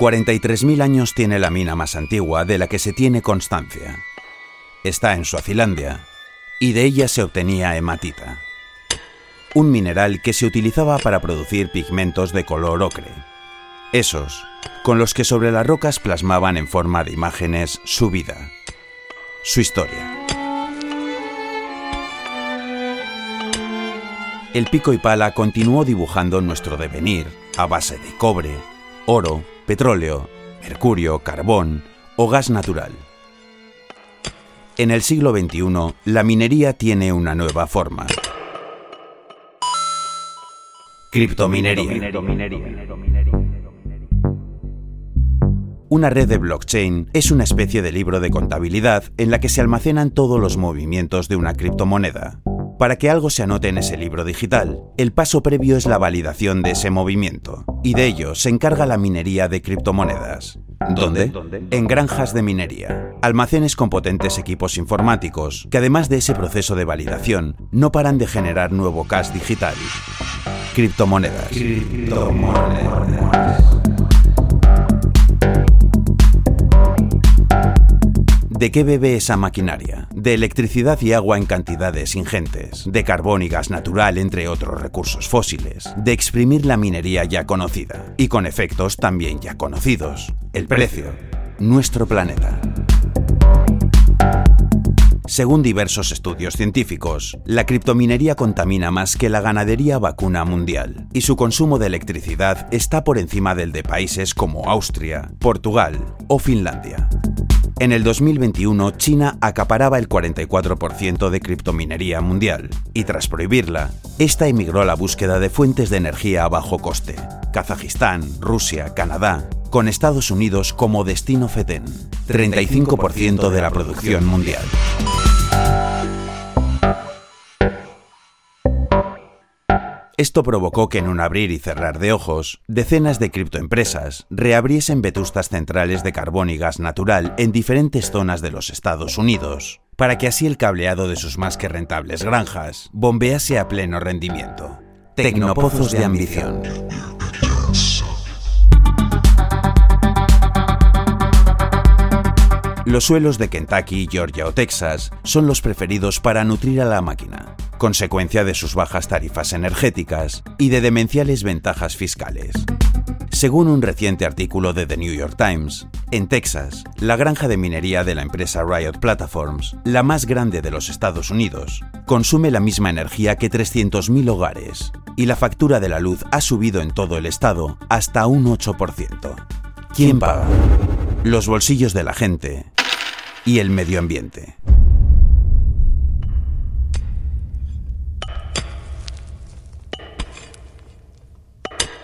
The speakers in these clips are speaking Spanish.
43.000 años tiene la mina más antigua de la que se tiene constancia. Está en Suazilandia y de ella se obtenía hematita, un mineral que se utilizaba para producir pigmentos de color ocre. Esos, con los que sobre las rocas plasmaban en forma de imágenes su vida, su historia. El pico y pala continuó dibujando nuestro devenir a base de cobre, oro, petróleo, mercurio, carbón o gas natural. En el siglo XXI, la minería tiene una nueva forma. Criptominería. Una red de blockchain es una especie de libro de contabilidad en la que se almacenan todos los movimientos de una criptomoneda. Para que algo se anote en ese libro digital, el paso previo es la validación de ese movimiento, y de ello se encarga la minería de criptomonedas. ¿Dónde? En granjas de minería, almacenes con potentes equipos informáticos, que además de ese proceso de validación, no paran de generar nuevo cash digital. Criptomonedas. Criptomonedas. ¿De qué bebe esa maquinaria? De electricidad y agua en cantidades ingentes, de carbón y gas natural entre otros recursos fósiles, de exprimir la minería ya conocida, y con efectos también ya conocidos. El precio. Nuestro planeta. Según diversos estudios científicos, la criptominería contamina más que la ganadería vacuna mundial, y su consumo de electricidad está por encima del de países como Austria, Portugal o Finlandia. En el 2021, China acaparaba el 44% de criptominería mundial, y tras prohibirla, esta emigró a la búsqueda de fuentes de energía a bajo coste. Kazajistán, Rusia, Canadá, con Estados Unidos como destino FETEN, 35% de la producción mundial. Esto provocó que en un abrir y cerrar de ojos, decenas de criptoempresas reabriesen vetustas centrales de carbón y gas natural en diferentes zonas de los Estados Unidos, para que así el cableado de sus más que rentables granjas bombease a pleno rendimiento. Tecnopozos de ambición. Los suelos de Kentucky, Georgia o Texas son los preferidos para nutrir a la máquina, consecuencia de sus bajas tarifas energéticas y de demenciales ventajas fiscales. Según un reciente artículo de The New York Times, en Texas, la granja de minería de la empresa Riot Platforms, la más grande de los Estados Unidos, consume la misma energía que 300.000 hogares, y la factura de la luz ha subido en todo el estado hasta un 8%. ¿Quién paga? Los bolsillos de la gente y el medio ambiente.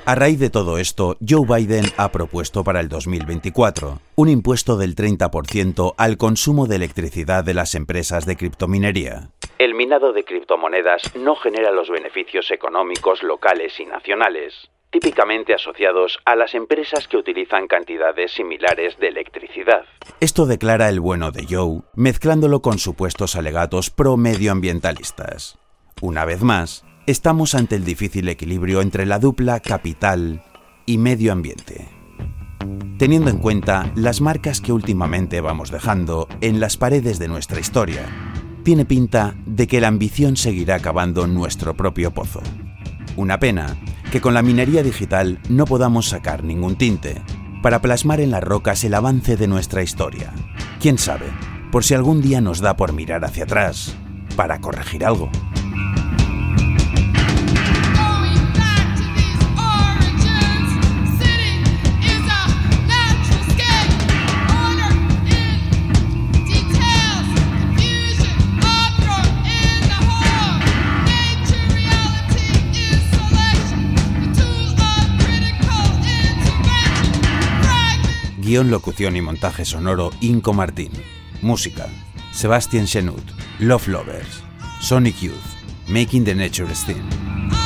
A raíz de todo esto, Joe Biden ha propuesto para el 2024 un impuesto del 30% al consumo de electricidad de las empresas de criptominería. El minado de criptomonedas no genera los beneficios económicos locales y nacionales, típicamente asociados a las empresas que utilizan cantidades similares de electricidad. Esto declara el bueno de Joe, mezclándolo con supuestos alegatos pro-medioambientalistas. Una vez más, estamos ante el difícil equilibrio entre la dupla capital y medio ambiente. Teniendo en cuenta las marcas que últimamente vamos dejando en las paredes de nuestra historia, tiene pinta de que la ambición seguirá acabando nuestro propio pozo. Una pena que con la minería digital no podamos sacar ningún tinte para plasmar en las rocas el avance de nuestra historia. ¿Quién sabe? Por si algún día nos da por mirar hacia atrás para corregir algo. Locución y montaje sonoro Inco Martín. Música Sebastian Chenut. Love Lovers. Sonic Youth. Making the Nature Thing.